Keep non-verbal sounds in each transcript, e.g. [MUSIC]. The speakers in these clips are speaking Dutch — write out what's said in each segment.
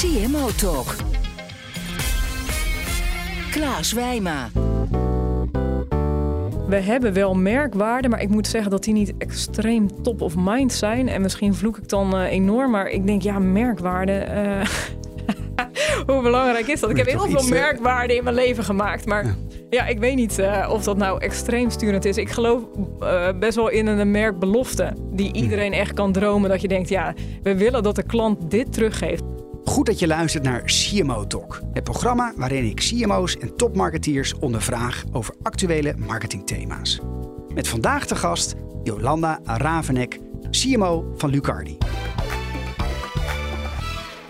CMO Talk. Klaas Wijma. We hebben wel merkwaarden, maar ik moet zeggen dat die niet extreem top of mind zijn. En misschien vloek ik dan uh, enorm, maar ik denk, ja, merkwaarden. Uh, [LAUGHS] hoe belangrijk is dat? Ik heb heel veel merkwaarden in mijn leven gemaakt. Maar ja, ja ik weet niet uh, of dat nou extreem sturend is. Ik geloof best wel in een merkbelofte. Die iedereen echt kan dromen. Dat je denkt, ja, we willen dat de klant dit teruggeeft. Goed dat je luistert naar CMO Talk, het programma waarin ik CMO's en topmarketeers ondervraag over actuele marketingthema's. Met vandaag de gast Jolanda Ravenek, CMO van Lucardi.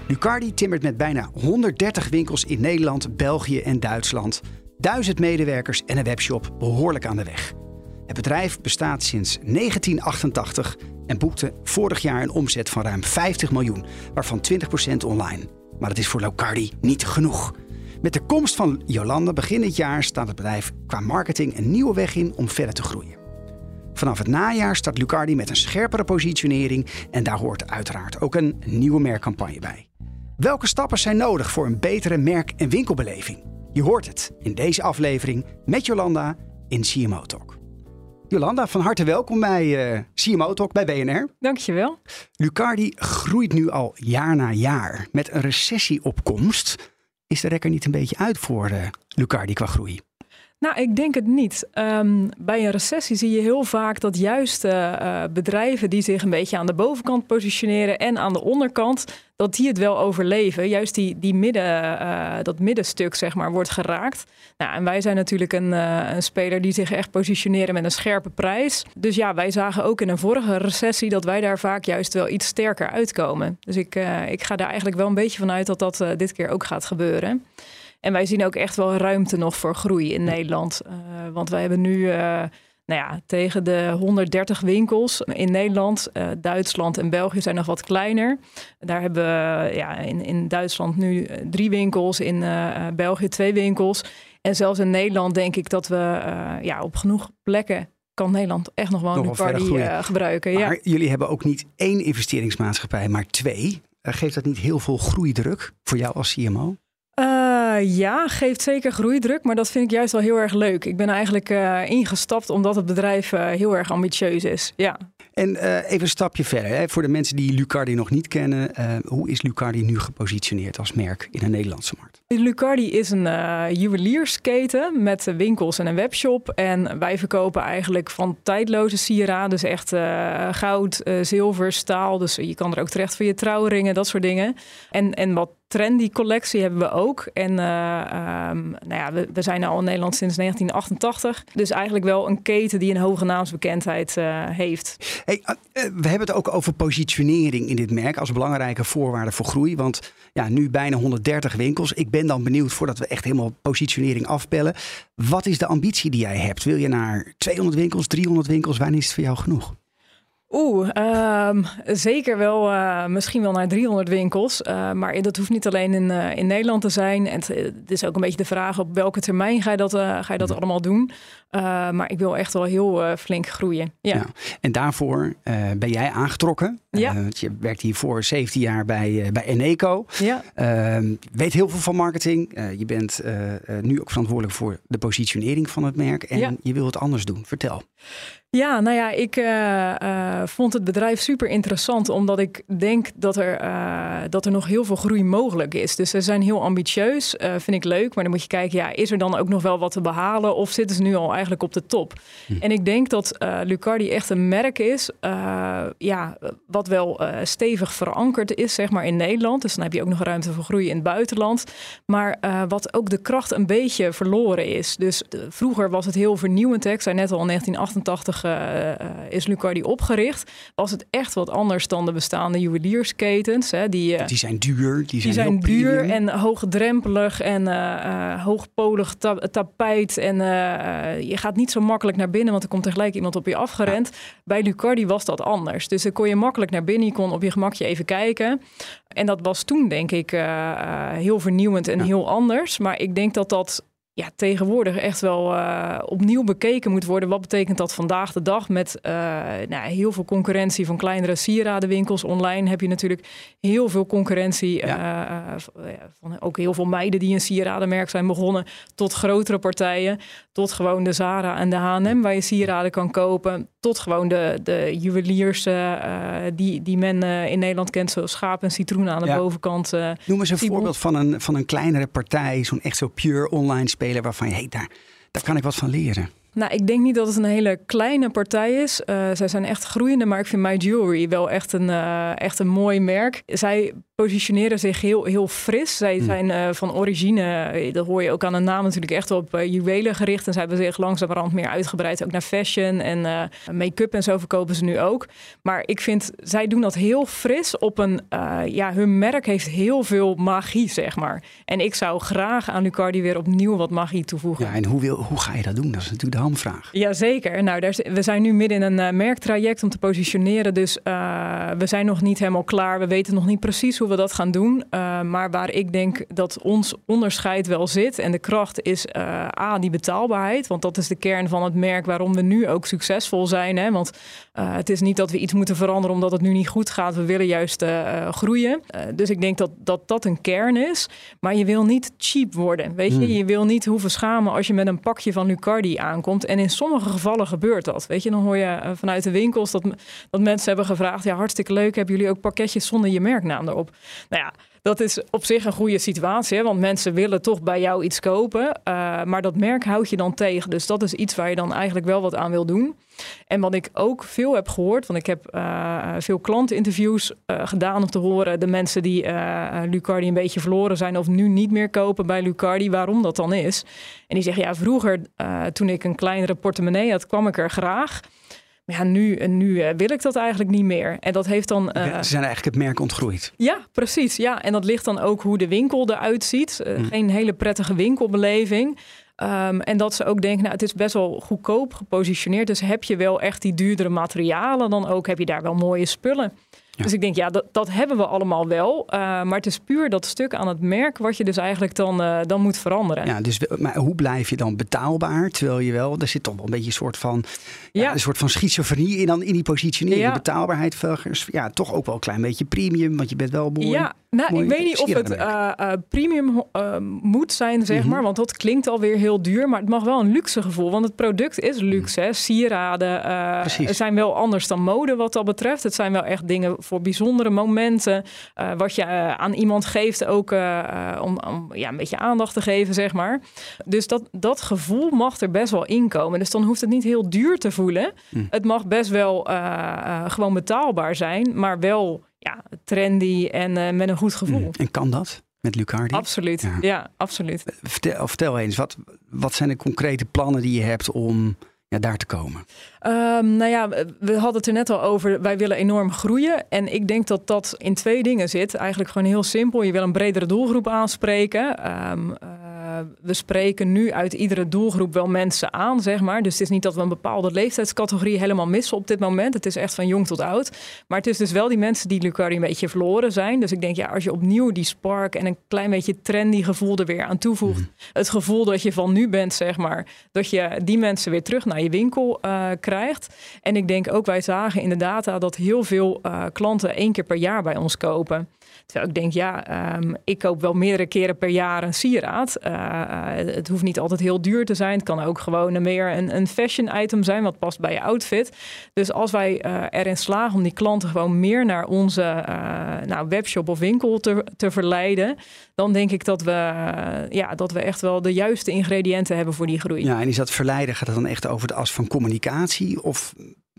Lucardi timmert met bijna 130 winkels in Nederland, België en Duitsland, duizend medewerkers en een webshop behoorlijk aan de weg. Het bedrijf bestaat sinds 1988 en boekte vorig jaar een omzet van ruim 50 miljoen, waarvan 20% online. Maar dat is voor Locardi niet genoeg. Met de komst van Jolanda begin dit jaar staat het bedrijf qua marketing een nieuwe weg in om verder te groeien. Vanaf het najaar start Lucardi met een scherpere positionering en daar hoort uiteraard ook een nieuwe merkcampagne bij. Welke stappen zijn nodig voor een betere merk- en winkelbeleving? Je hoort het in deze aflevering met Jolanda in CMO Talk. Jolanda, van harte welkom bij uh, CMO Talk bij BNR. Dankjewel. Lucardi groeit nu al jaar na jaar. Met een recessieopkomst is de rekker niet een beetje uit voor uh, Lucardi qua groei? Nou, ik denk het niet. Um, bij een recessie zie je heel vaak dat juist uh, bedrijven die zich een beetje aan de bovenkant positioneren en aan de onderkant, dat die het wel overleven. Juist die, die midden, uh, dat middenstuk, zeg maar, wordt geraakt. Nou, en wij zijn natuurlijk een, een speler die zich echt positioneren met een scherpe prijs. Dus ja, wij zagen ook in een vorige recessie dat wij daar vaak juist wel iets sterker uitkomen. Dus ik, ik ga daar eigenlijk wel een beetje vanuit dat dat dit keer ook gaat gebeuren. En wij zien ook echt wel ruimte nog voor groei in Nederland. Uh, want wij hebben nu uh, nou ja, tegen de 130 winkels in Nederland. Uh, Duitsland en België zijn nog wat kleiner. Daar hebben we ja, in, in Duitsland nu drie winkels, in België twee winkels. En zelfs in Nederland denk ik dat we ja, op genoeg plekken kan Nederland echt nog wel een party gebruiken. Maar ja. jullie hebben ook niet één investeringsmaatschappij, maar twee. geeft dat niet heel veel groeidruk voor jou als CMO? Uh, ja, geeft zeker groeidruk, maar dat vind ik juist wel heel erg leuk. Ik ben eigenlijk uh, ingestapt omdat het bedrijf uh, heel erg ambitieus is. Ja. En even een stapje verder, hè. voor de mensen die Lucardi nog niet kennen, hoe is Lucardi nu gepositioneerd als merk in de Nederlandse markt? Lucardi is een juweliersketen met winkels en een webshop. En wij verkopen eigenlijk van tijdloze sieraden, dus echt goud, zilver, staal. Dus je kan er ook terecht voor je trouwringen, dat soort dingen. En, en wat trendy collectie hebben we ook. En uh, um, nou ja, we, we, zijn al in Nederland sinds 1988. Dus eigenlijk wel een keten die een hoge naamsbekendheid uh, heeft. Hey, uh, we hebben het ook over positionering in dit merk als belangrijke voorwaarde voor groei. Want ja, nu bijna 130 winkels. Ik ben dan benieuwd voordat we echt helemaal positionering afbellen. Wat is de ambitie die jij hebt? Wil je naar 200 winkels, 300 winkels? Wanneer is het voor jou genoeg? Oeh, um, zeker wel, uh, misschien wel naar 300 winkels. Uh, maar dat hoeft niet alleen in, uh, in Nederland te zijn. En het is ook een beetje de vraag op welke termijn ga je dat, ga je dat allemaal doen. Maar ik wil echt wel heel flink groeien. Ja. ja. En daarvoor ben jij aangetrokken. Ja. je werkt hiervoor 17 jaar bij, bij Eneco. Ja. Ehm, weet heel veel van marketing. je bent nu ook verantwoordelijk voor de positionering van het merk. En ja. je wil het anders doen. Vertel. Ja, nou ja, ik uh, uh, vond het bedrijf super interessant, omdat ik denk dat er, uh, dat er nog heel veel groei mogelijk is. Dus ze zijn heel ambitieus, vind ik leuk. Maar dan moet je kijken, ja, is er dan ook nog wel wat te behalen of zitten ze nu al eigenlijk op de top? Hm. En ik denk dat Lucardi echt een merk is, ja, wat wel stevig verankerd is, zeg maar, in Nederland. Dus dan heb je ook nog ruimte voor groei in het buitenland. Maar wat ook de kracht een beetje verloren is. Dus vroeger was het heel vernieuwend. Hè? Ik zei net al in 1988 1988 uh, is Lucardi opgericht. Was het echt wat anders dan de bestaande juweliersketens. Hè, die, die zijn duur. Die zijn, die zijn duur premium. en hoogdrempelig en hoogpolig ta tapijt. En je gaat niet zo makkelijk naar binnen, want er komt tegelijk iemand op je afgerend. Ja. Bij Lucardi was dat anders. Dus dan kon je makkelijk naar binnen. Je kon op je gemakje even kijken. En dat was toen, denk ik, heel vernieuwend en ja. heel anders. Maar ik denk dat dat ja, tegenwoordig echt wel uh, opnieuw bekeken moet worden. Wat betekent dat vandaag de dag met uh, nou, heel veel concurrentie van kleinere sieradenwinkels. Online heb je natuurlijk heel veel concurrentie. Ja. Uh, van ook heel veel meiden die een sieradenmerk zijn begonnen. Tot grotere partijen. Tot gewoon de Zara en de H&M waar je sieraden kan kopen. Tot gewoon de, de juweliers die, die men in Nederland kent. Zoals schaap en citroen aan de Ja. bovenkant. Noem eens een voorbeeld van een, van een kleinere partij. Zo'n echt zo pure online speler waarvan je, hey, daar, daar kan ik wat van leren. Nou, ik denk niet dat het een hele kleine partij is. Uh, zij zijn echt groeiende, maar ik vind My Jewelry wel echt een, uh, echt een mooi merk. Zij positioneren zich heel, heel fris. Zij Hmm. zijn uh, van origine, dat hoor je ook aan de naam natuurlijk, echt op juwelen gericht. En zij hebben zich langzamerhand meer uitgebreid ook naar fashion en uh, make-up en zo verkopen ze nu ook. Maar ik vind, zij doen dat heel fris op een, uh, ja, hun merk heeft heel veel magie, zeg maar. En ik zou graag aan Lucardi weer opnieuw wat magie toevoegen. Ja, en hoe, wil, hoe ga je dat doen? Dat is natuurlijk de hamvraag. Jazeker. Nou, daar, we zijn nu midden in een uh, merktraject om te positioneren. Dus uh, we zijn nog niet helemaal klaar. We weten nog niet precies hoe we dat gaan doen. Uh, maar waar ik denk dat ons onderscheid wel zit en de kracht is uh, A, die betaalbaarheid. Want dat is de kern van het merk waarom we nu ook succesvol zijn. Hè? Want uh, het is niet dat we iets moeten veranderen omdat het nu niet goed gaat. We willen juist uh, groeien. dus ik denk dat, dat dat een kern is. Maar je wil niet cheap worden. Weet je, Hmm. je wil niet hoeven schamen als je met een pakje van Lucardi aankomt. En in sommige gevallen gebeurt dat. Weet je, dan hoor je vanuit de winkels dat, dat mensen hebben gevraagd: ja, hartstikke leuk, hebben jullie ook pakketjes zonder je merknaam erop? Nou ja. Dat is op zich een goede situatie, hè? want mensen willen toch bij jou iets kopen. Uh, maar dat merk houd je dan tegen. Dus dat is iets waar je dan eigenlijk wel wat aan wil doen. En wat ik ook veel heb gehoord, want ik heb uh, veel klantinterviews uh, gedaan om te horen de mensen die Lucardi een beetje verloren zijn of nu niet meer kopen bij Lucardi, waarom dat dan is. En die zeggen ja, vroeger toen ik een kleinere portemonnee had, kwam ik er graag. Ja, nu, nu uh, wil ik dat eigenlijk niet meer. En dat heeft dan. Uh, Ze zijn eigenlijk het merk ontgroeid. Ja, precies. Ja, en dat ligt dan ook hoe de winkel eruit ziet. Uh, mm. Geen hele prettige winkelbeleving. Um, en dat ze ook denken, nou, het is best wel goedkoop gepositioneerd. Dus heb je wel echt die duurdere materialen, dan ook heb je daar wel mooie spullen. Ja. Dus ik denk, ja, dat, dat hebben we allemaal wel. Uh, maar het is puur dat stuk aan het merk wat je dus eigenlijk dan, uh, dan moet veranderen. Ja, dus maar hoe blijf je dan betaalbaar? Terwijl je wel, er zit toch wel een beetje een soort van, ja. Ja, een soort van schizofrenie in, dan in die positionering. Ja. Betaalbaarheid, ja, toch ook wel een klein beetje premium, want je bent wel mooi. Ja, nou, ik weet niet of het uh, uh, premium moet zijn, zeg mm -hmm. maar. Want dat klinkt alweer heel duur. Maar het mag wel een luxe gevoel. Want het product is luxe. Hè? Sieraden zijn wel anders dan mode wat dat betreft. Het zijn wel echt dingen voor bijzondere momenten. Uh, wat je uh, aan iemand geeft ook om, om ja, een beetje aandacht te geven, zeg maar. Dus dat, dat gevoel mag er best wel inkomen. Dus dan hoeft het niet heel duur te voelen. Mm. Het mag best wel gewoon betaalbaar zijn. Maar wel ja, trendy en met een goed gevoel. Mm. En kan dat met Lucardi? Absoluut, ja, ja absoluut. Vertel, vertel eens, wat, wat zijn de concrete plannen die je hebt om ja, daar te komen? Um, nou ja, we hadden het er net al over. Wij willen enorm groeien. En ik denk dat dat in twee dingen zit. Eigenlijk gewoon heel simpel. Je wil een bredere doelgroep aanspreken. Um, uh, we spreken nu uit iedere doelgroep wel mensen aan, zeg maar. Dus het is niet dat we een bepaalde leeftijdscategorie helemaal missen op dit moment. Het is echt van jong tot oud. Maar het is dus wel die mensen die Lucardi een beetje verloren zijn. Dus ik denk, ja, als je opnieuw die spark en een klein beetje trendy gevoel er weer aan toevoegt. Mm. Het gevoel dat je van nu bent, zeg maar. Dat je die mensen weer terug naar je winkel uh, krijgt. En ik denk ook, wij zagen in de data dat heel veel uh, klanten één keer per jaar bij ons kopen. Terwijl ik denk, ja, um, ik koop wel meerdere keren per jaar een sieraad. Uh, het hoeft niet altijd heel duur te zijn. Het kan ook gewoon meer een, een fashion item zijn, wat past bij je outfit. Dus als wij uh, erin slagen om die klanten gewoon meer naar onze nou, webshop of winkel te, te verleiden, dan denk ik dat we, ja, dat we echt wel de juiste ingrediënten hebben voor die groei. Ja, en is dat verleiden, gaat het dan echt over de as van communicatie? Of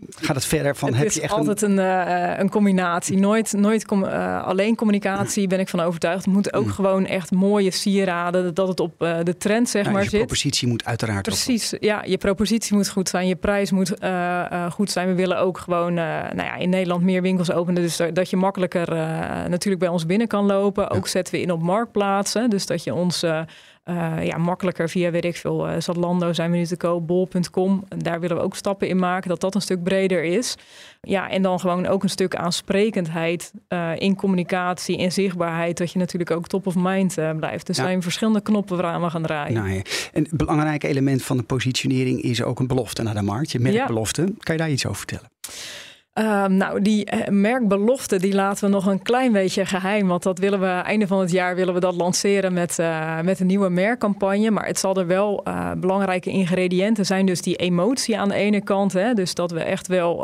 gaat het verder van het heb is je echt altijd een, eh, een combinatie. Nooit, nooit com- eh, alleen communicatie ben ik van overtuigd. Het moet ook Mm. gewoon echt mooie sieraden, dat het op eh, de trend zeg een maar je zit. propositie moet uiteraard Precies, ja, je propositie moet goed zijn, je prijs moet goed zijn. We willen ook gewoon nou ja, in Nederland meer winkels openen, dus dat je makkelijker natuurlijk bij ons binnen kan lopen. Ook zetten we in op marktplaatsen, dus dat je ons eh, ja, makkelijker via, weet ik veel, eh, Zalando zijn we nu te koop, bol.com. En Daar willen we ook stappen in maken, dat dat een stuk breder is. Ja, en dan gewoon ook een stuk aansprekendheid eh, in communicatie, in zichtbaarheid, dat je natuurlijk ook top of mind blijft. Dus Ja. zijn verschillende knoppen waaraan we gaan draaien. Nou ja. En een belangrijk element van de positionering is ook een belofte naar de markt. Je merkbelofte. Kan je daar iets over vertellen? Ehm, nou, die eh, merkbelofte die laten we nog een klein beetje geheim. Want dat willen we einde van het jaar willen we dat lanceren met, eh, met een nieuwe merkcampagne. Maar het zal er wel eh, belangrijke ingrediënten zijn. Dus die emotie aan de ene kant. Hè, dus dat we echt wel,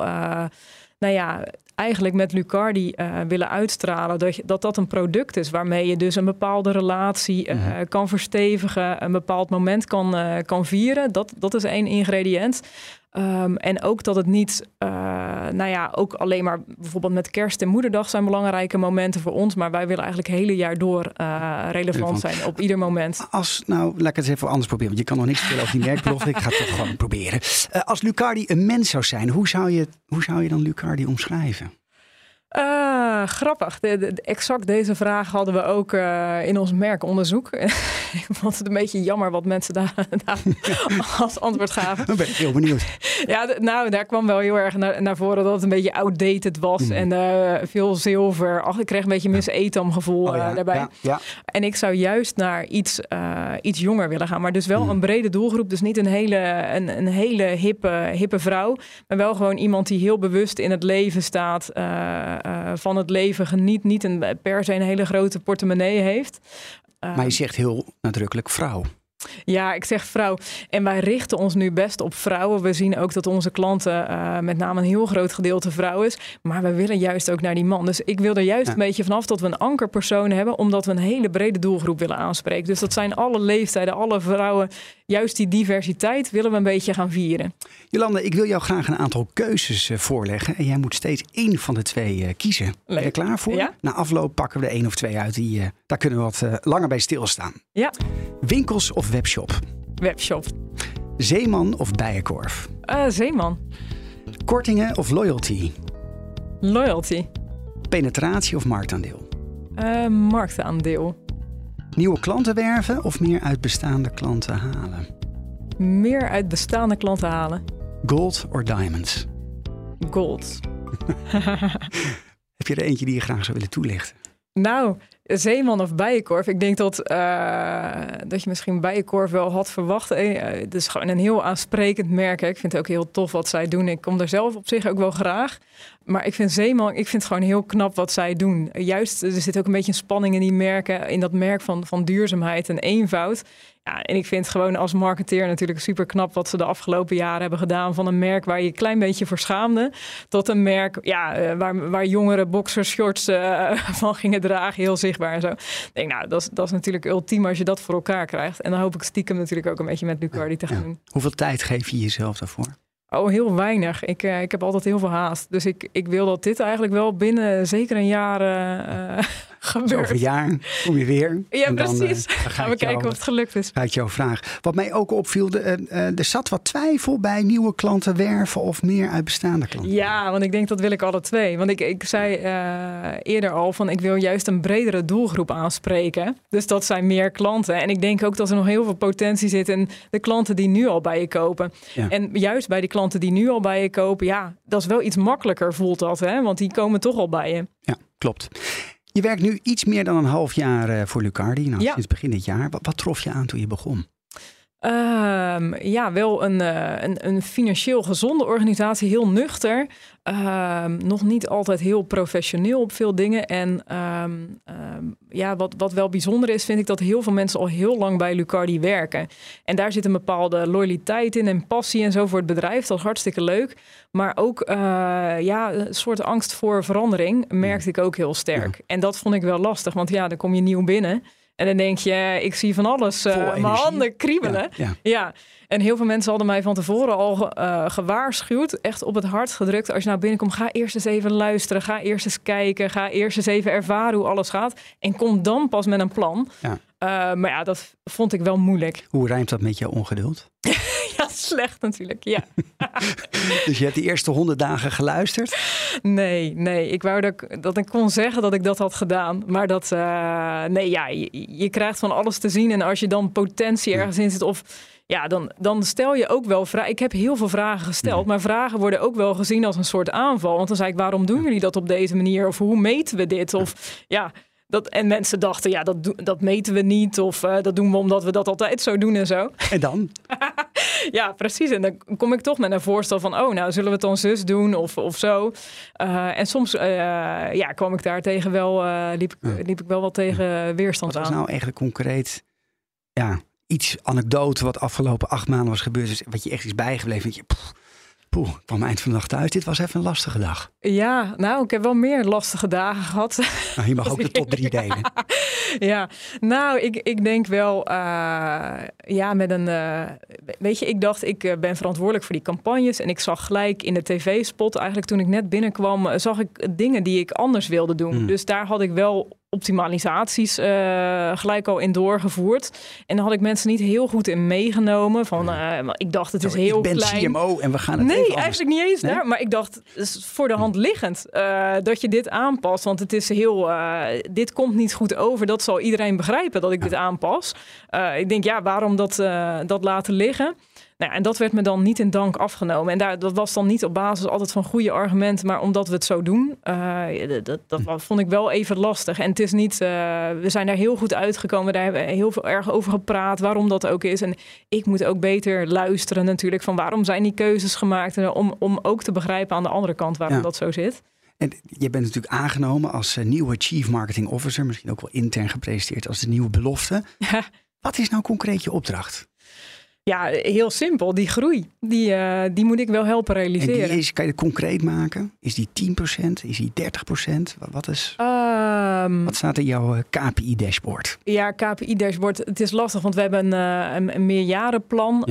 nou ja, eigenlijk met Lucardi willen uitstralen dat, je- dat dat een product is waarmee je dus een bepaalde relatie eh, kan verstevigen, een bepaald moment kan, kan vieren. Dat, dat is één ingrediënt. Ehm, en ook dat het niet, eh, nou ja, ook alleen maar bijvoorbeeld met kerst en moederdag zijn belangrijke momenten voor ons. Maar wij willen eigenlijk het hele jaar door eh, relevant zijn op ieder moment. Als, nou, laat ik het eens even anders proberen. Want je kan nog niks vertellen over die merkbelofte. ik ga het toch gewoon proberen. Eh, als Lucardi een mens zou zijn, hoe zou je, hoe zou je dan Lucardi omschrijven? Eh, grappig. De, exact deze vraag hadden we ook eh, in ons merkonderzoek. [LAUGHS] ik vond het een beetje jammer wat mensen daar, [LAUGHS] daar als antwoord gaven. Dan ben ik heel benieuwd. [LAUGHS] Ja, nou, daar kwam wel heel erg naar, naar voren dat het een beetje outdated was. Mhm. En eh, veel zilver. Ach, ik kreeg een beetje Miss Etam gevoel Oh ja, eh, daarbij. ja, ja. En ik zou juist naar iets, iets jonger willen gaan. Maar dus wel Mhm. een brede doelgroep. Dus niet een hele, een, een hele hippe, hippe vrouw. Maar wel gewoon iemand die heel bewust in het leven staat. van het leven geniet. Niet een, per se een hele grote portemonnee heeft. Maar je zegt heel nadrukkelijk vrouw. ja, ik zeg vrouw. En wij richten ons nu best op vrouwen. We zien ook dat onze klanten eh, met name een heel groot gedeelte vrouw is. Maar we willen juist ook naar die man. Dus ik wil er juist Ja. een beetje vanaf dat we een ankerpersoon hebben. Omdat we een hele brede doelgroep willen aanspreken. Dus dat zijn alle leeftijden, alle vrouwen. Juist die diversiteit willen we een beetje gaan vieren. Jolande, ik wil jou graag een aantal keuzes eh, voorleggen. En jij moet steeds één van de twee eh, kiezen. Ben je klaar voor? Ja. Na afloop pakken we er één of twee uit. Die, eh, daar kunnen we wat langer bij stilstaan. Ja, Winkels of webshop? webshop. Zeeman of Bijenkorf? Zeeman. Kortingen of loyalty? Loyalty. Penetratie of marktaandeel? Marktaandeel. Nieuwe klanten werven of meer uit bestaande klanten halen? Meer uit bestaande klanten halen. Gold or diamonds? Gold. [LAUGHS] Heb je er eentje die je graag zou willen toelichten? Nou, Zeeman of Bijenkorf. Ik denk dat, eh, dat je misschien Bijenkorf wel had verwacht. Eh, het is gewoon een heel aansprekend merk. Ik vind het ook heel tof wat zij doen. Ik kom er zelf op zich ook wel graag. Maar ik vind Zeeman, ik vind het gewoon heel knap wat zij doen. Juist, er zit ook een beetje een spanning in die merken. In dat merk van, van duurzaamheid en eenvoud. Ja, en ik vind gewoon als marketeer natuurlijk super knap wat ze de afgelopen jaren hebben gedaan. Van een merk waar je een klein beetje voor schaamde. Tot een merk ja, eh, waar, waar jongeren boxershorts [LAUGHS] van gingen dragen. Heel zichtbaar en zo. Ik denk, nou, dat is, dat is natuurlijk ultiem als je dat voor elkaar krijgt. En dan hoop ik stiekem natuurlijk ook een beetje met Lucardi te gaan doen. Hoeveel tijd geef je jezelf daarvoor? Oh, heel weinig. Ik, eh, ik heb altijd heel veel haast. Dus ik, ik wil dat dit eigenlijk wel binnen zeker een jaar eh, eh, gebeurt. over een jaar kom je weer. Ja, en dan, eh, precies. dan ga Gaan we kijken of het gelukt is. ga ik jou vragen. Wat mij ook opviel, de, eh, eh, er zat wat twijfel bij nieuwe klanten werven of meer uit bestaande klanten. Ja, want ik denk dat wil ik alle twee. Want ik, ik zei eh, eerder al van ik wil juist een bredere doelgroep aanspreken. Dus dat zijn meer klanten. En ik denk ook dat er nog heel veel potentie zit in de klanten die nu al bij je kopen. Ja. En juist bij die klanten die nu al bij je kopen, ja, dat is wel iets makkelijker voelt dat. Hè? Want die komen toch al bij je. Ja, klopt. Je werkt nu iets meer dan een half jaar eh, voor Lucardi, nou, Ja. sinds begin dit jaar. Wat, wat trof je aan toen je begon? Ehm, ja, wel een, eh, een, een financieel gezonde organisatie, heel nuchter. Ehm, nog niet altijd heel professioneel op veel dingen. En ehm, ja, wat, wat wel bijzonder is, vind ik dat heel veel mensen al heel lang bij Lucardi werken. En daar zit een bepaalde loyaliteit in en passie en zo voor het bedrijf. Dat is hartstikke leuk. Maar ook eh, ja, een soort angst voor verandering merkte ik ook heel sterk. En dat vond ik wel lastig, want ja, dan kom je nieuw binnen. En dan denk je, ik zie van alles. Eh, mijn handen kriebelen. Ja, ja. Ja, en heel veel mensen hadden mij van tevoren al eh, gewaarschuwd, echt op het hart gedrukt. Als je nou binnenkomt, ga eerst eens even luisteren, ga eerst eens kijken, ga eerst eens even ervaren hoe alles gaat. En kom dan pas met een plan. Ja. Maar ja, dat vond ik wel moeilijk. Hoe rijmt dat met jouw ongeduld? [LAUGHS] [LAUGHS] Slecht natuurlijk. Ja. [LAUGHS] Dus je hebt die eerste honderd dagen geluisterd. Nee, nee. Ik wou dat ik, dat ik kon zeggen dat ik dat had gedaan. Maar dat, eh, nee, ja, je, je krijgt van alles te zien. En als je dan potentie ergens in zit of... Ja, dan, dan stel je ook wel vragen. Ik heb heel veel vragen gesteld, maar vragen worden ook wel gezien als een soort aanval. Want dan zei ik, waarom doen jullie dat op deze manier? Of hoe meten we dit? Of ja, dat, en mensen dachten, ja, dat, dat meten we niet. Of eh, dat doen we omdat we dat altijd zo doen en zo. En dan? [LAUGHS] Ja, precies. En dan kom ik toch met een voorstel van, oh, nou zullen we het dan zus doen of, of zo. Eh, en soms eh, ja, kwam ik daar tegen wel, liep, ik- liep ik wel wat tegen weerstand Wat aan. nou eigenlijk concreet ja, iets anekdote wat afgelopen acht maanden was gebeurd? Dus wat je echt is bijgebleven. Dat je, poeh, ik kwam eind van de dag thuis. Dit was even een lastige dag. Ja, nou, ik heb wel meer lastige dagen gehad. Nou, je mag ook [LAUGHS] de top drie delen. ja, nou, ik, ik denk wel, eh, ja, met een, eh, weet je, ik dacht, ik eh, ben verantwoordelijk voor die campagnes en ik zag gelijk in de tv-spot, eigenlijk toen ik net binnenkwam, zag ik dingen die ik anders wilde doen. Hmm. Dus daar had ik wel optimalisaties eh, gelijk al in doorgevoerd. En dan had ik mensen niet heel goed in meegenomen. Van, eh, ik dacht, het is Zo, heel ik ben klein. CMO en we gaan het Nee, eigenlijk niet eens Nee? daar. Maar ik dacht, is voor de hand liggend eh, dat je dit aanpast. Want het is heel, dit komt niet goed over. Dat zal iedereen begrijpen dat ik dit aanpas. Ik denk, ja, waarom dat, dat laten liggen? Nou, en dat werd me dan niet in dank afgenomen. En daar, dat was dan niet op basis altijd van goede argumenten, maar omdat we het zo doen. Eh, dat, dat, dat wa- vond ik wel even lastig. En het is niet, eh, we zijn daar heel goed uitgekomen. Daar hebben we heel veel erg over gepraat, waarom dat ook is. En ik moet ook beter luisteren natuurlijk van waarom zijn die keuzes gemaakt. En om, om ook te begrijpen aan de andere kant waarom Ja. dat zo zit. En je bent natuurlijk aangenomen als eh, nieuwe Chief Marketing Officer. Misschien ook wel intern gepresenteerd als de nieuwe belofte. [LAUGHS] Wat is nou concreet je opdracht? Ja, heel simpel. Die groei, die, eh, die moet ik wel helpen En realiseren. die is, kan je het concreet maken? Is die 10%? Is die 30%? Wat- is, Ehm, wat staat in jouw eh, KPI-dashboard? Ja, KPI-dashboard. Het is lastig, want we hebben een, eh, een, een meerjarenplan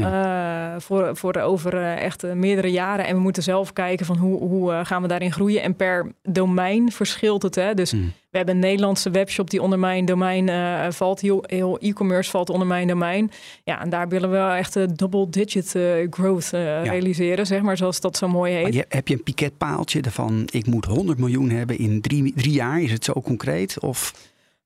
voor, voor over echt meerdere jaren. En we moeten zelf kijken van hoe, hoe gaan we daarin groeien. En per domein verschilt het. Hè? Dus Hmm. We hebben een Nederlandse webshop die onder mijn domein eh, valt. Heel, heel e-commerce valt onder mijn domein. Ja, en daar willen we echt eh, double-digit eh, growth realiseren, zeg maar, zoals dat zo mooi heet. Je, heb je een piketpaaltje ervan, ik moet 100 miljoen hebben in drie, drie jaar? Is het zo concreet? Of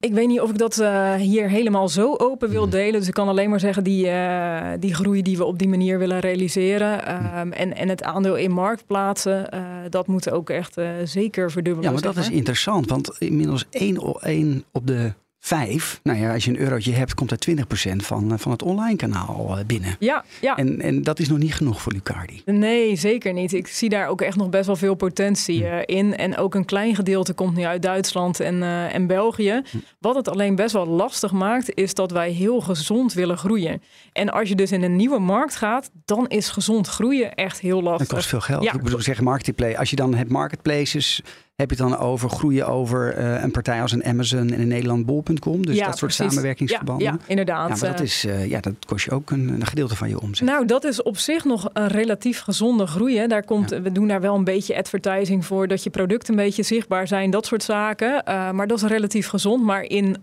Ik weet niet of ik dat eh, hier helemaal zo open wil delen. Dus ik kan alleen maar zeggen die, eh, die groei die we op die manier willen realiseren. ehm, en, en het aandeel in marktplaatsen, eh, dat moet ook echt zeker verdubbelen. Ja, maar dat is interessant, want inmiddels 1 op de 5, nou ja, als je een eurotje hebt, komt er 20% van, eh, van het online kanaal eh, binnen. Ja, ja. En, en dat is nog niet genoeg voor Lucardi. Nee, zeker niet. Ik zie daar ook echt nog best wel veel potentie eh, in. En ook een klein gedeelte komt nu uit Duitsland en, en België. Wat het alleen best wel lastig maakt, is dat wij heel gezond willen groeien. En als je dus in een nieuwe markt gaat, dan is gezond groeien echt heel lastig. Dat kost veel geld. Ja. Ik bedoel zeggen marketplace. Als je dan hebt marketplaces, heb je het dan over groeien over eh, een partij als een Amazon en in Nederland bol.com. Dus Ja, dat soort precies. samenwerkingsverbanden. Ja, ja, inderdaad. Ja, maar dat, is, eh, ja, dat kost je ook een, een gedeelte van je omzet. Nou, dat is op zich nog een relatief gezonde groei. Hè. Daar komt, We doen daar wel een beetje advertising voor, dat je producten een beetje zichtbaar zijn, dat soort zaken. Eh, maar dat is relatief gezond. Maar in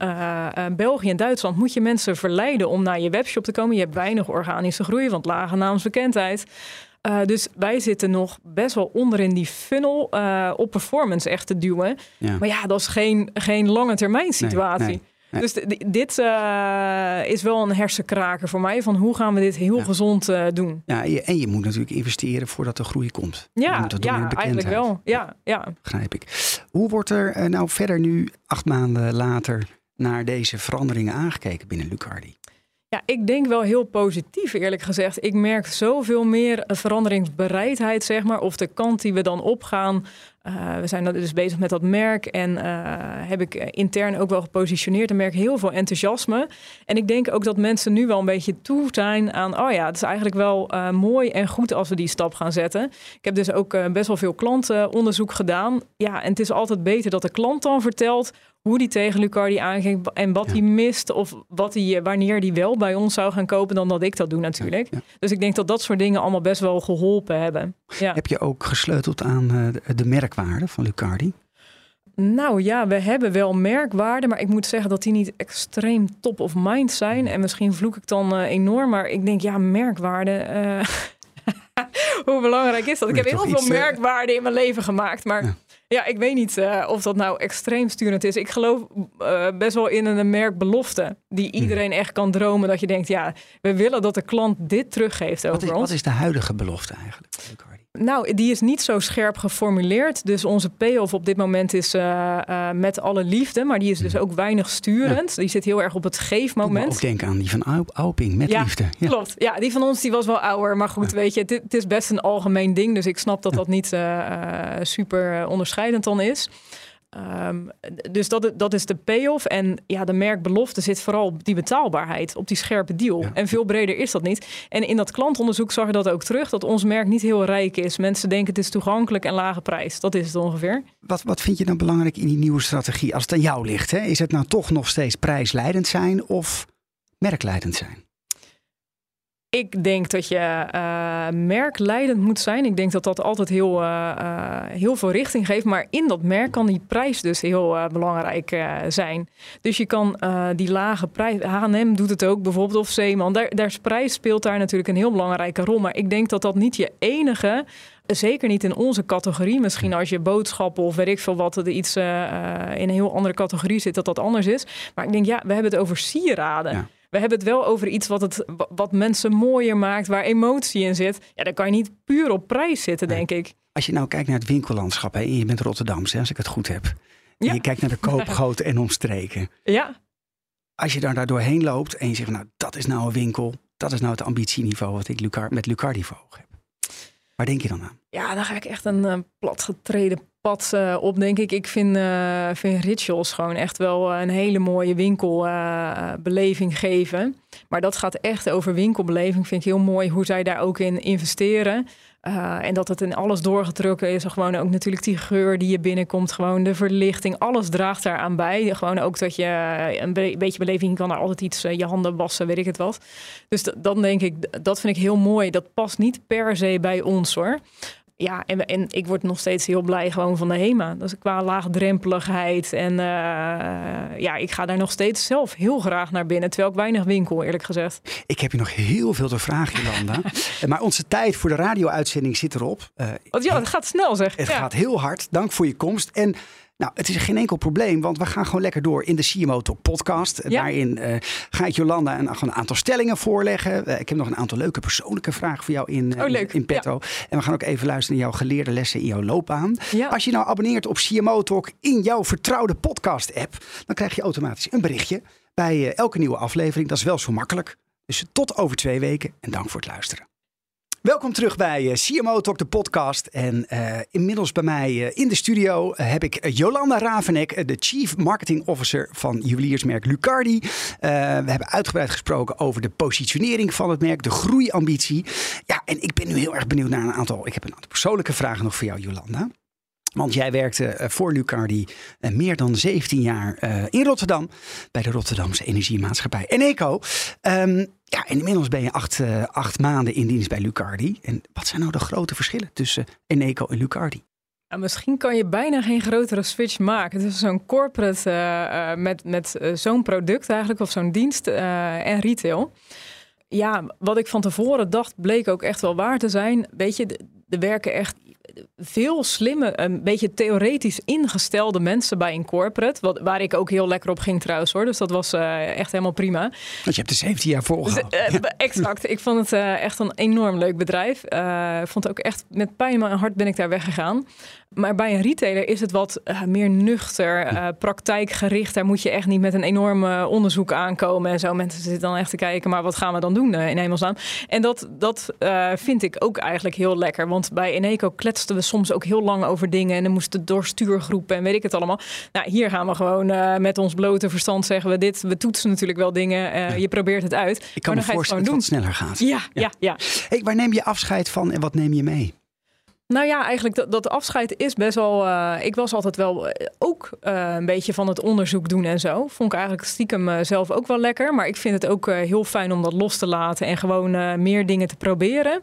België en Duitsland moet je mensen verleiden om naar je webshop te komen. Je hebt weinig organische groei, want lage naamsbekendheid. Eh, dus wij zitten nog best wel onder in die funnel eh, op performance echt te duwen. Ja. Maar ja, dat is geen, geen lange termijn situatie. nee, nee. Dus dit eh, is wel een hersenkraker voor mij. Van hoe gaan we dit heel Ja. gezond doen? Ja, en je, moet natuurlijk investeren voordat de groei komt. je Ja, moet dat doen in ja eigenlijk wel. Ja, ja. Begrijp ik. Hoe wordt er nou verder nu, acht maanden later, naar deze veranderingen aangekeken binnen Lucardi? Ja, ik denk wel heel positief, eerlijk gezegd. Ik merk zoveel meer eh, veranderingsbereidheid, zeg maar. Of de kant die we dan opgaan. Eh, we zijn dus bezig met dat merk. En eh, heb ik intern ook wel gepositioneerd. En merk heel veel enthousiasme. En ik denk ook dat mensen nu wel een beetje toe zijn aan... oh ja, het is eigenlijk wel mooi en goed als we die stap gaan zetten. Ik heb dus ook best wel veel klantenonderzoek gedaan. Ja, en het is altijd beter dat de klant dan vertelt hoe die tegen Lucardi aanging en wat Ja. hij mist of wat hij, wanneer die wel bij ons zou gaan kopen dan dat ik dat doe natuurlijk. Ja. Dus ik denk dat dat soort dingen allemaal best wel geholpen hebben. Ja. Heb je ook gesleuteld aan eh, de, de merkwaarde van Lucardi? Nou ja, we hebben wel merkwaarden, maar ik moet zeggen dat die niet extreem top of mind zijn. En misschien vloek ik dan eh, enorm, maar ik denk ja, merkwaarden. eh, [LAUGHS] Hoe belangrijk is dat? Ik heb heel veel merkwaarden in mijn leven gemaakt, maar Ja. ik weet niet eh, of dat nou extreem sturend is. Ik geloof eh, best wel in een merkbelofte die Hmm. iedereen echt kan dromen. Dat je denkt, ja, we willen dat de klant dit teruggeeft over Wat is, ons. wat is de huidige belofte eigenlijk Lucardi? Nou, die is niet zo scherp geformuleerd. Dus onze payoff op dit moment is eh, eh, met alle liefde. Maar die is dus ook weinig sturend. Die zit heel erg op het geefmoment. ook denken aan die van Au- Auping, met Ja, liefde. Ja. Klopt. Ja, die van ons die was wel ouder. Maar goed, weet je, het, is best een algemeen ding. Dus ik snap dat dat niet eh, super onderscheidend dan is. Ehm, dus dat, dat is de payoff. En ja, de merkbelofte zit vooral op die betaalbaarheid, op die scherpe deal. Ja. En veel breder is dat niet. En in dat klantonderzoek zag je dat ook terug, dat ons merk niet heel rijk is. Mensen denken het is toegankelijk en lage prijs. Dat is het ongeveer. Wat, wat vind je dan belangrijk in die nieuwe strategie? Als het aan jou ligt, hè? is het nou toch nog steeds prijsleidend zijn of merkleidend zijn? Ik denk dat je eh, merkleidend moet zijn. Ik denk dat dat altijd heel, eh, eh, heel veel richting geeft. Maar in dat merk kan die prijs dus heel belangrijk zijn. Dus je kan die lage prijs... H&M doet het ook bijvoorbeeld, of Zeeman. Daar, daar prijs speelt daar natuurlijk een heel belangrijke rol. Maar ik denk dat dat niet je enige... Zeker niet in onze categorie. Misschien als je boodschappen of weet ik veel wat... er iets in een heel andere categorie zit, dat dat anders is. Maar ik denk, ja, we hebben het over sieraden. Ja. We hebben het wel over iets wat, het, wat mensen mooier maakt, waar emotie in zit. Ja, dan kan je niet puur op prijs zitten, denk ik. Als je nou kijkt naar het winkellandschap hè, en je bent Rotterdamse, als ik het goed heb. En Ja. je kijkt naar de koopgoten en omstreken. Ja, Als je daar, daar doorheen loopt en je zegt, nou dat is nou een winkel. Dat is nou het ambitieniveau wat ik Lucar, met Lucardi voor ogen heb. Waar denk je dan aan? ja dan ga ik echt een eh, platgetreden eh, op, denk ik. Ik vind, eh vind Rituals gewoon echt wel een hele mooie winkelbeleving geven. Maar dat gaat echt over winkelbeleving. Vind ik heel mooi hoe zij daar ook in investeren. Uh, en dat het in alles doorgetrokken is. Gewoon ook natuurlijk die geur die je binnenkomt. Gewoon de verlichting. Alles draagt daaraan bij. Gewoon ook dat je een be beetje beleving kan. Er altijd iets, uh, je handen wassen, weet ik het wat. Dus dan denk ik, dat vind ik heel mooi. Dat past niet per se bij ons hoor. Ja, en, en ik word nog steeds heel blij gewoon van de HEMA. Dat is qua laagdrempeligheid. En uh, ja, ik ga daar nog steeds zelf heel graag naar binnen. Terwijl ik weinig winkel, eerlijk gezegd. Ik heb je nog heel veel te vragen, Jolanda. [LAUGHS] maar onze tijd voor de radio-uitzending zit erop. Uh, Want ja, het gaat snel zeg. Het ja. gaat heel hard. Dank voor je komst. En nou, het is geen enkel probleem, want we gaan gewoon lekker door in de CMO Talk podcast. Ja. Daarin uh, ga ik Jolanda een, een aantal stellingen voorleggen. Uh, ik heb nog een aantal leuke persoonlijke vragen voor jou in, uh, oh, in petto. Ja. En we gaan ook even luisteren naar jouw geleerde lessen in jouw loopbaan. Ja. Als je nou abonneert op CMO Talk in jouw vertrouwde podcast app, dan krijg je automatisch een berichtje bij elke nieuwe aflevering. Dat is wel zo makkelijk. Dus tot over twee weken en dank voor het luisteren. Welkom terug bij uh, CMO Talk, de podcast. En uh, inmiddels bij mij uh, in de studio heb ik Jolanda Ravenek, de Chief Marketing Officer van juweliersmerk Lucardi. we hebben uitgebreid gesproken over de positionering van het merk, de groeiambitie. Ja, en ik ben nu heel erg benieuwd naar een aantal, ik heb een aantal persoonlijke vragen nog voor jou, Jolanda. Want jij werkte voor Lucardi meer dan 17 jaar in Rotterdam bij de Rotterdamse Energiemaatschappij Eneco. Um, ja, inmiddels ben je acht, uh, acht maanden in dienst bij Lucardi. En wat zijn nou de grote verschillen tussen Eneco en Lucardi? Ja, misschien kan je bijna geen grotere switch maken. Is zo'n corporate uh, uh, met, met zo'n product eigenlijk, of zo'n dienst en retail. Ja, wat ik van tevoren dacht, bleek ook echt wel waar te zijn. Weet je, er werken echt veel slimme, een beetje theoretisch ingestelde mensen bij een corporate. Wat, waar ik ook heel lekker op ging trouwens hoor. Dus dat was uh, echt helemaal prima. Want je hebt er 17 jaar. Dus, uh, exact. Ik vond het uh, echt een enorm leuk bedrijf. Vond ook echt met pijn in mijn hart ben ik daar weggegaan. Maar bij een retailer is het wat meer nuchter, praktijkgericht. Daar moet je echt niet met een enorm onderzoek aankomen en zo. Mensen zitten dan echt te kijken, maar wat gaan we dan doen in hemelsnaam? En dat, dat vind ik ook eigenlijk heel lekker. Want bij Eneco kletsten we soms ook heel lang over dingen. En dan moesten door stuurgroepen en weet ik het allemaal. Nou, hier gaan we gewoon met ons blote verstand zeggen we dit. We toetsen natuurlijk wel dingen. Je probeert het uit. Ik kan maar me voorstellen dat het sneller gaat. Ja, ja, ja. ja. Hey, waar neem je afscheid van en wat neem je mee? Nou ja, eigenlijk dat, dat afscheid is best wel. Uh, ik was altijd wel uh, ook uh, een beetje van het onderzoek doen en zo. Vond ik eigenlijk stiekem zelf ook wel lekker. Maar ik vind het ook heel fijn om dat los te laten en gewoon meer dingen te proberen.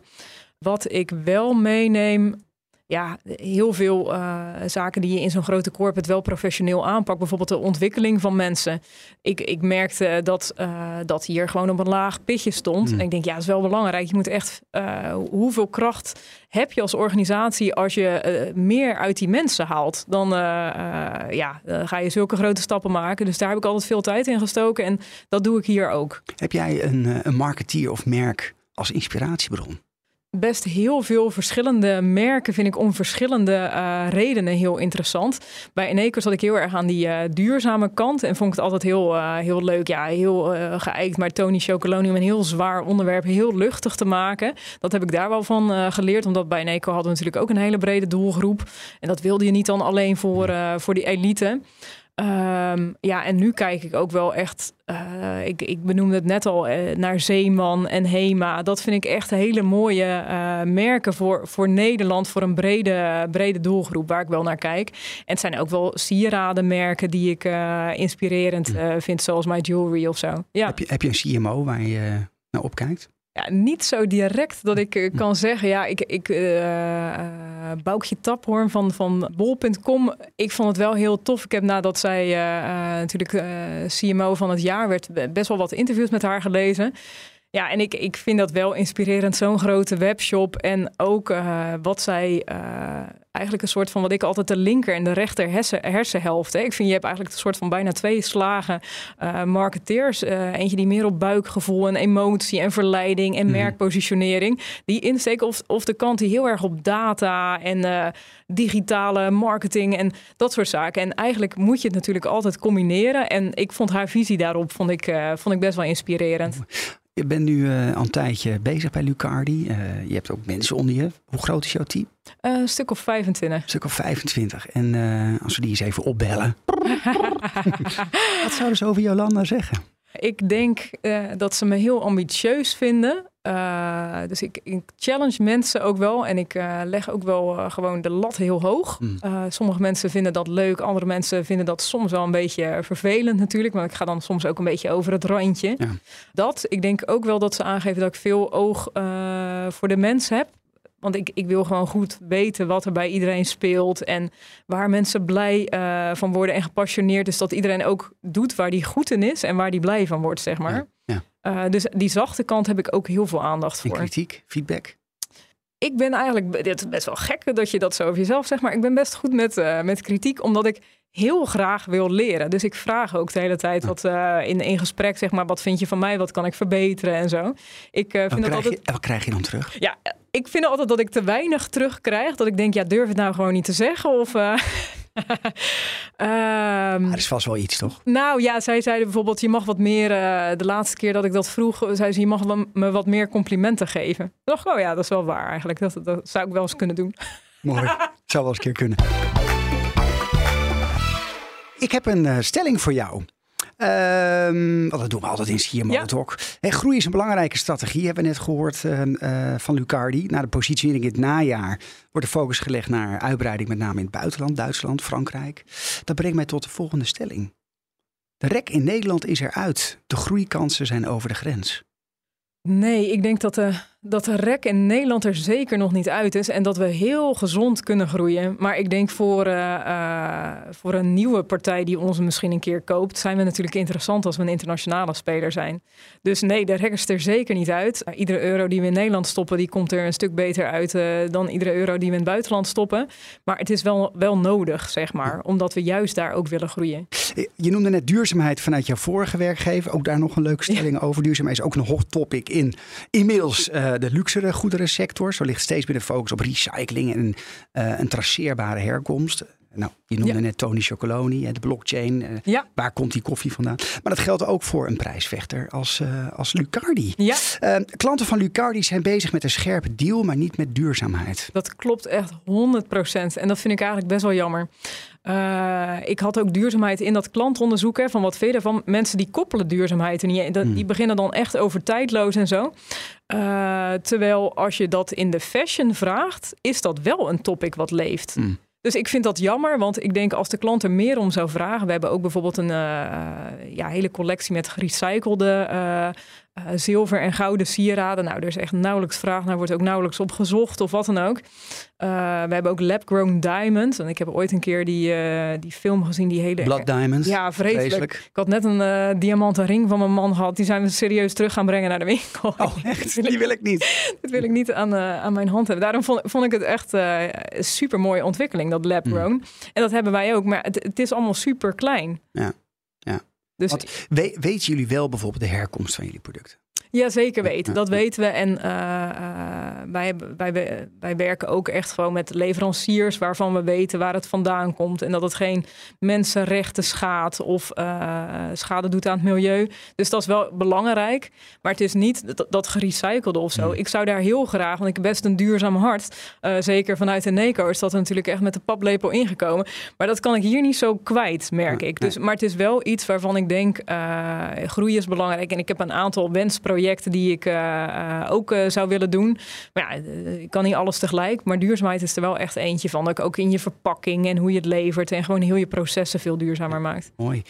Wat ik wel meeneem, ja, heel veel uh, zaken die je in zo'n grote corporate wel professioneel aanpakt. Bijvoorbeeld de ontwikkeling van mensen. Ik, ik merkte dat, uh, dat hier gewoon op een laag pitje stond. Hmm. En ik denk, ja, dat is wel belangrijk. Je moet echt, uh, hoeveel kracht heb je als organisatie als je meer uit die mensen haalt? Dan, ja, dan ga je zulke grote stappen maken. Dus daar heb ik altijd veel tijd in gestoken. En dat doe ik hier ook. Heb jij een, een marketeer of merk als inspiratiebron? Best heel veel verschillende merken vind ik om verschillende uh, redenen heel interessant. Bij Eneco zat ik heel erg aan die uh, duurzame kant en vond ik het altijd heel, uh, heel leuk. Ja, heel geëikt, maar Tony Chocoloni om een heel zwaar onderwerp heel luchtig te maken. Dat heb ik daar wel van geleerd, omdat bij Eneco hadden we natuurlijk ook een hele brede doelgroep. En dat wilde je niet dan alleen voor, voor die elite. Um, ja, en nu kijk ik ook wel echt, uh, ik, ik benoemde het net al, uh, naar Zeeman en Hema. Dat vind ik echt hele mooie uh, merken voor, voor Nederland, voor een brede, brede doelgroep waar ik wel naar kijk. En het zijn ook wel sieradenmerken die ik inspirerend vind, zoals My Jewelry of zo. Ja. Heb, je, heb je een CMO waar je naar opkijkt? Ja, niet zo direct dat ik uh, kan zeggen. Ja, ik, ik uh, Boukje Taphoorn van, van bol.com. Ik vond het wel heel tof. Ik heb nadat zij natuurlijk CMO van het jaar werd, best wel wat interviews met haar gelezen. Ja, en ik, ik vind dat wel inspirerend, zo'n grote webshop. En ook wat zij eigenlijk een soort van wat ik altijd de linker en de rechter hersen, hersenhelft. Hè. Ik vind je hebt eigenlijk een soort van bijna twee slagen uh, marketeers. eentje die meer op buikgevoel en emotie en verleiding en mm. merkpositionering. Die insteken of, of de kant die heel erg op data en digitale marketing en dat soort zaken. En eigenlijk moet je het natuurlijk altijd combineren. En ik vond haar visie daarop vond ik, vond ik best wel inspirerend. Je bent nu uh, al een tijdje bezig bij Lucardi. Uh, je hebt ook mensen onder je. Hoe groot is jouw team? Uh, een stuk of 25. Een stuk of 25. En als we die eens even opbellen. [LAUGHS] Wat zouden ze over Jolanda zeggen? Ik denk dat ze me heel ambitieus vinden. Uh, dus ik, ik, challenge mensen ook wel en ik uh, leg ook wel uh, gewoon de lat heel hoog. Mm. sommige mensen vinden dat leuk, andere mensen vinden dat soms wel een beetje vervelend natuurlijk. Maar ik ga dan soms ook een beetje over het randje. Ja. Dat, ik denk ook wel dat ze aangeven dat ik veel oog voor de mens heb. Want ik, ik wil gewoon goed weten wat er bij iedereen speelt en waar mensen blij van worden en gepassioneerd. Dus dat iedereen ook doet waar die goed in is en waar die blij van wordt, zeg maar. Ja. Uh, dus die zachte kant heb ik ook heel veel aandacht voor. En kritiek, feedback? Ik ben eigenlijk, dit is best wel gek dat je dat zo over jezelf zegt, maar ik ben best goed met, uh, met kritiek, omdat ik heel graag wil leren. Dus ik vraag ook de hele tijd wat uh, in, in gesprek, zeg maar, wat vind je van mij, wat kan ik verbeteren en zo. Ik uh, vind wat dat altijd. Je, wat krijg je dan terug? Ja, ik vind altijd dat ik te weinig terugkrijg. Dat ik denk, ja, durf het nou gewoon niet te zeggen of. Uh, [LAUGHS] [LAUGHS] um, er is vast wel iets, toch? Nou ja, zij zeiden bijvoorbeeld: je mag wat meer. Uh, de laatste keer dat ik dat vroeg, zei ze: je mag me wat meer complimenten geven. Dacht, oh ja, dat is wel waar eigenlijk. Dat, dat zou ik wel eens kunnen doen. [LAUGHS] Mooi, zou wel eens een keer kunnen. Ik heb een uh, stelling voor jou. Um, want dat doen we altijd in ja. Hey, groei is een belangrijke strategie, hebben we net gehoord uh, uh, van Lucardi. Na de positionering in het najaar wordt de focus gelegd naar uitbreiding, met name in het buitenland, Duitsland, Frankrijk. Dat brengt mij tot de volgende stelling. De rek in Nederland is eruit. De groeikansen zijn over de grens. Nee, ik denk dat de, dat de rek in Nederland er zeker nog niet uit is en dat we heel gezond kunnen groeien. Maar ik denk voor, uh, uh, voor een nieuwe partij die ons misschien een keer koopt, zijn we natuurlijk interessant als we een internationale speler zijn. Dus nee, de rek is er zeker niet uit. Uh, iedere euro die we in Nederland stoppen, die komt er een stuk beter uit dan iedere euro die we in het buitenland stoppen. Maar het is wel, wel nodig, zeg maar, omdat we juist daar ook willen groeien. Je noemde net duurzaamheid vanuit jouw vorige werkgever. Ook daar nog een leuke stelling ja. over. Duurzaamheid is ook een hot topic in inmiddels uh, de luxere goederensector. Zo ligt steeds meer de focus op recycling en uh, een traceerbare herkomst. Nou, je noemde ja. net Tony Chocoloni, de blockchain. Ja. Waar komt die koffie vandaan? Maar dat geldt ook voor een prijsvechter als, uh, als Lucardi. Ja. Uh, klanten van Lucardi zijn bezig met een scherpe deal, maar niet met duurzaamheid. Dat klopt echt 100%. En dat vind ik eigenlijk best wel jammer. Uh, ik had ook duurzaamheid in dat klantonderzoek. Hè, van wat verder van mensen die koppelen duurzaamheid. En die, die beginnen dan echt over tijdloos en zo. Uh, terwijl als je dat in de fashion vraagt, is dat wel een topic wat leeft. Mm. Dus ik vind dat jammer, want ik denk als de klant er meer om zou vragen. We hebben ook bijvoorbeeld een uh, ja, hele collectie met gerecyclede uh, uh, zilver en gouden sieraden. Nou, er is echt nauwelijks vraag naar, wordt ook nauwelijks op gezocht of wat dan ook. Uh, we hebben ook lab-grown diamonds. En ik heb ooit een keer die, uh, die film gezien, die hele... Blood diamonds. Ja, vreselijk. vreselijk. Ik had net een diamanten ring van mijn man gehad. Die zijn we serieus terug gaan brengen naar de winkel. Oh, echt? [LAUGHS] die wil ik niet. [LAUGHS] Dat wil ik niet aan, aan mijn hand hebben. Daarom vond, vond ik het echt een super mooie ontwikkeling, dat lab-grown. Mm. En dat hebben wij ook, maar het, het is allemaal super klein. Ja. Dus weten jullie wel bijvoorbeeld de herkomst van jullie producten? Ja, zeker weten. Dat weten we. En uh, uh, wij, wij, wij werken ook echt gewoon met leveranciers waarvan we weten waar het vandaan komt. En dat het geen mensenrechten schaadt of uh, schade doet aan het milieu. Dus dat is wel belangrijk. Maar het is niet dat, dat gerecyclede of zo. Ik zou daar heel graag, want ik heb best een duurzaam hart. zeker vanuit de NECO is dat er natuurlijk echt met de paplepel ingekomen. Maar dat kan ik hier niet zo kwijt, merk ik. Dus, maar het is wel iets waarvan ik denk, groei is belangrijk. En ik heb een aantal wensprojecten die ik uh, ook uh, zou willen doen. Maar ja, ik kan niet alles tegelijk. Maar duurzaamheid is er wel echt eentje van. Dat ik ook in je verpakking en hoe je het levert en gewoon heel je processen veel duurzamer maakt. Mooi.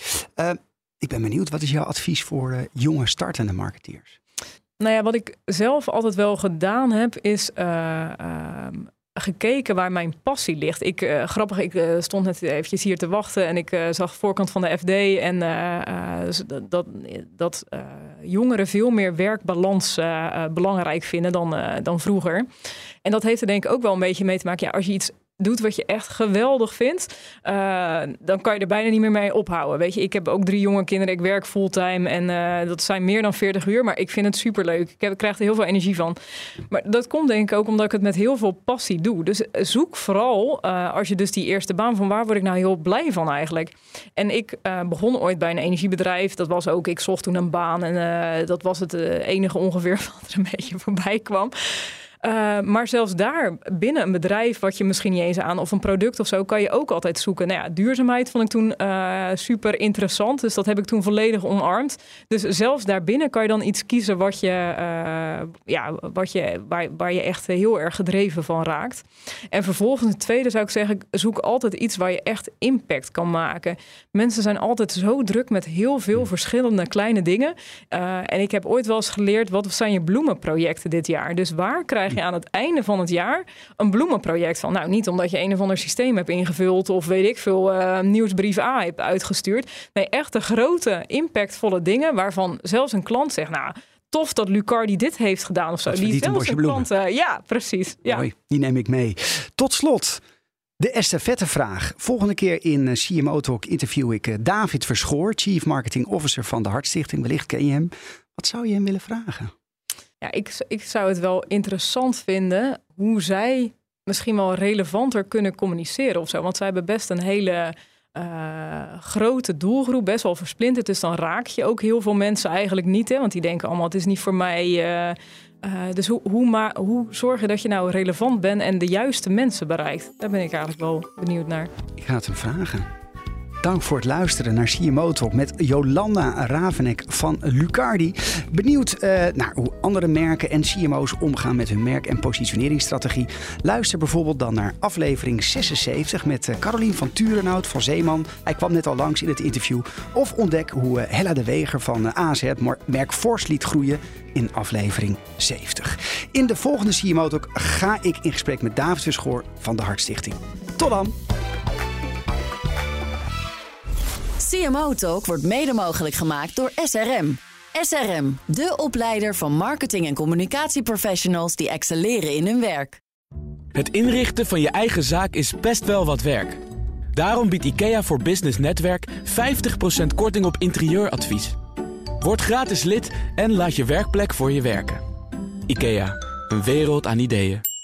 ik ben benieuwd, wat is jouw advies voor jonge startende marketeers? Nou ja, wat ik zelf altijd wel gedaan heb, is uh, gekeken waar mijn passie ligt. Ik, uh, grappig, ik uh, stond net eventjes hier te wachten en ik uh, zag voorkant van de FD en dat, dat jongeren veel meer werkbalans belangrijk vinden dan, dan vroeger. En dat heeft er denk ik ook wel een beetje mee te maken. Ja, als je iets doet wat je echt geweldig vindt, uh, dan kan je er bijna niet meer mee ophouden. Weet je, ik heb ook drie jonge kinderen, ik werk fulltime en uh, dat zijn meer dan 40 uur, maar ik vind het superleuk. Ik, heb, ik krijg er heel veel energie van. Maar dat komt denk ik ook omdat ik het met heel veel passie doe. Dus zoek vooral, als je dus die eerste baan, van waar word ik nou heel blij van eigenlijk? En ik begon ooit bij een energiebedrijf, dat was ook, ik zocht toen een baan en dat was het enige ongeveer [LAUGHS] wat er een beetje voorbij kwam. Uh, maar zelfs daar, binnen een bedrijf wat je misschien niet eens aan, of een product of zo, kan je ook altijd zoeken. Nou ja, duurzaamheid vond ik toen uh, super interessant. Dus dat heb ik toen volledig omarmd. Dus zelfs daarbinnen kan je dan iets kiezen wat je, uh, ja, wat je, waar, waar je echt heel erg gedreven van raakt. En vervolgens, het tweede zou ik zeggen, zoek altijd iets waar je echt impact kan maken. Mensen zijn altijd zo druk met heel veel verschillende kleine dingen. en ik heb ooit wel eens geleerd, wat zijn je bloemenprojecten dit jaar? Dus waar krijg je aan het einde van het jaar een bloemenproject van. Nou, niet omdat je een of ander systeem hebt ingevuld of weet ik veel uh, nieuwsbrief A hebt uitgestuurd. Nee, echt de grote, impactvolle dingen waarvan zelfs een klant zegt, nou tof dat Lucardi dit heeft gedaan of zo. Dat die zelfs een klant, uh, ja, precies. Ja. Mooi, die neem ik mee. Tot slot. De estafette vraag. Volgende keer in eh, CMO Talk interview ik David Verschoor, Chief Marketing Officer van de Hartstichting. Wellicht ken je hem. Wat zou je hem willen vragen? Ja, ik, ik zou het wel interessant vinden hoe zij misschien wel relevanter kunnen communiceren of zo. Want zij hebben best een hele uh, grote doelgroep, best wel versplinterd. Dus dan raak je ook heel veel mensen eigenlijk niet. Hè? Want die denken allemaal, het is niet voor mij. Uh, uh, dus hoe, hoe, maar, hoe zorg je dat je nou relevant bent en de juiste mensen bereikt? Daar ben ik eigenlijk wel benieuwd naar. Ik ga het hem vragen. Dank voor het luisteren naar CMO Talk met Jolanda Ravenek van Lucardi. Benieuwd uh, naar hoe andere merken en CMO's omgaan met hun merk- en positioneringsstrategie? Luister bijvoorbeeld dan naar aflevering 76 met uh, Carolien van Turenhout van Zeeman. Hij kwam net al langs in het interview. Of ontdek hoe uh, Hella de Weger van AZ het merk Force liet groeien in aflevering 70. In de volgende CMO Talk ga ik in gesprek met David Verschoor van de Hartstichting. Tot dan! CMO Talk wordt mede mogelijk gemaakt door SRM. SRM, de opleider van marketing- en communicatieprofessionals die excelleren in hun werk. Het inrichten van je eigen zaak is best wel wat werk. Daarom biedt IKEA voor Business Netwerk 50% korting op interieuradvies. Word gratis lid en laat je werkplek voor je werken. IKEA, een wereld aan ideeën.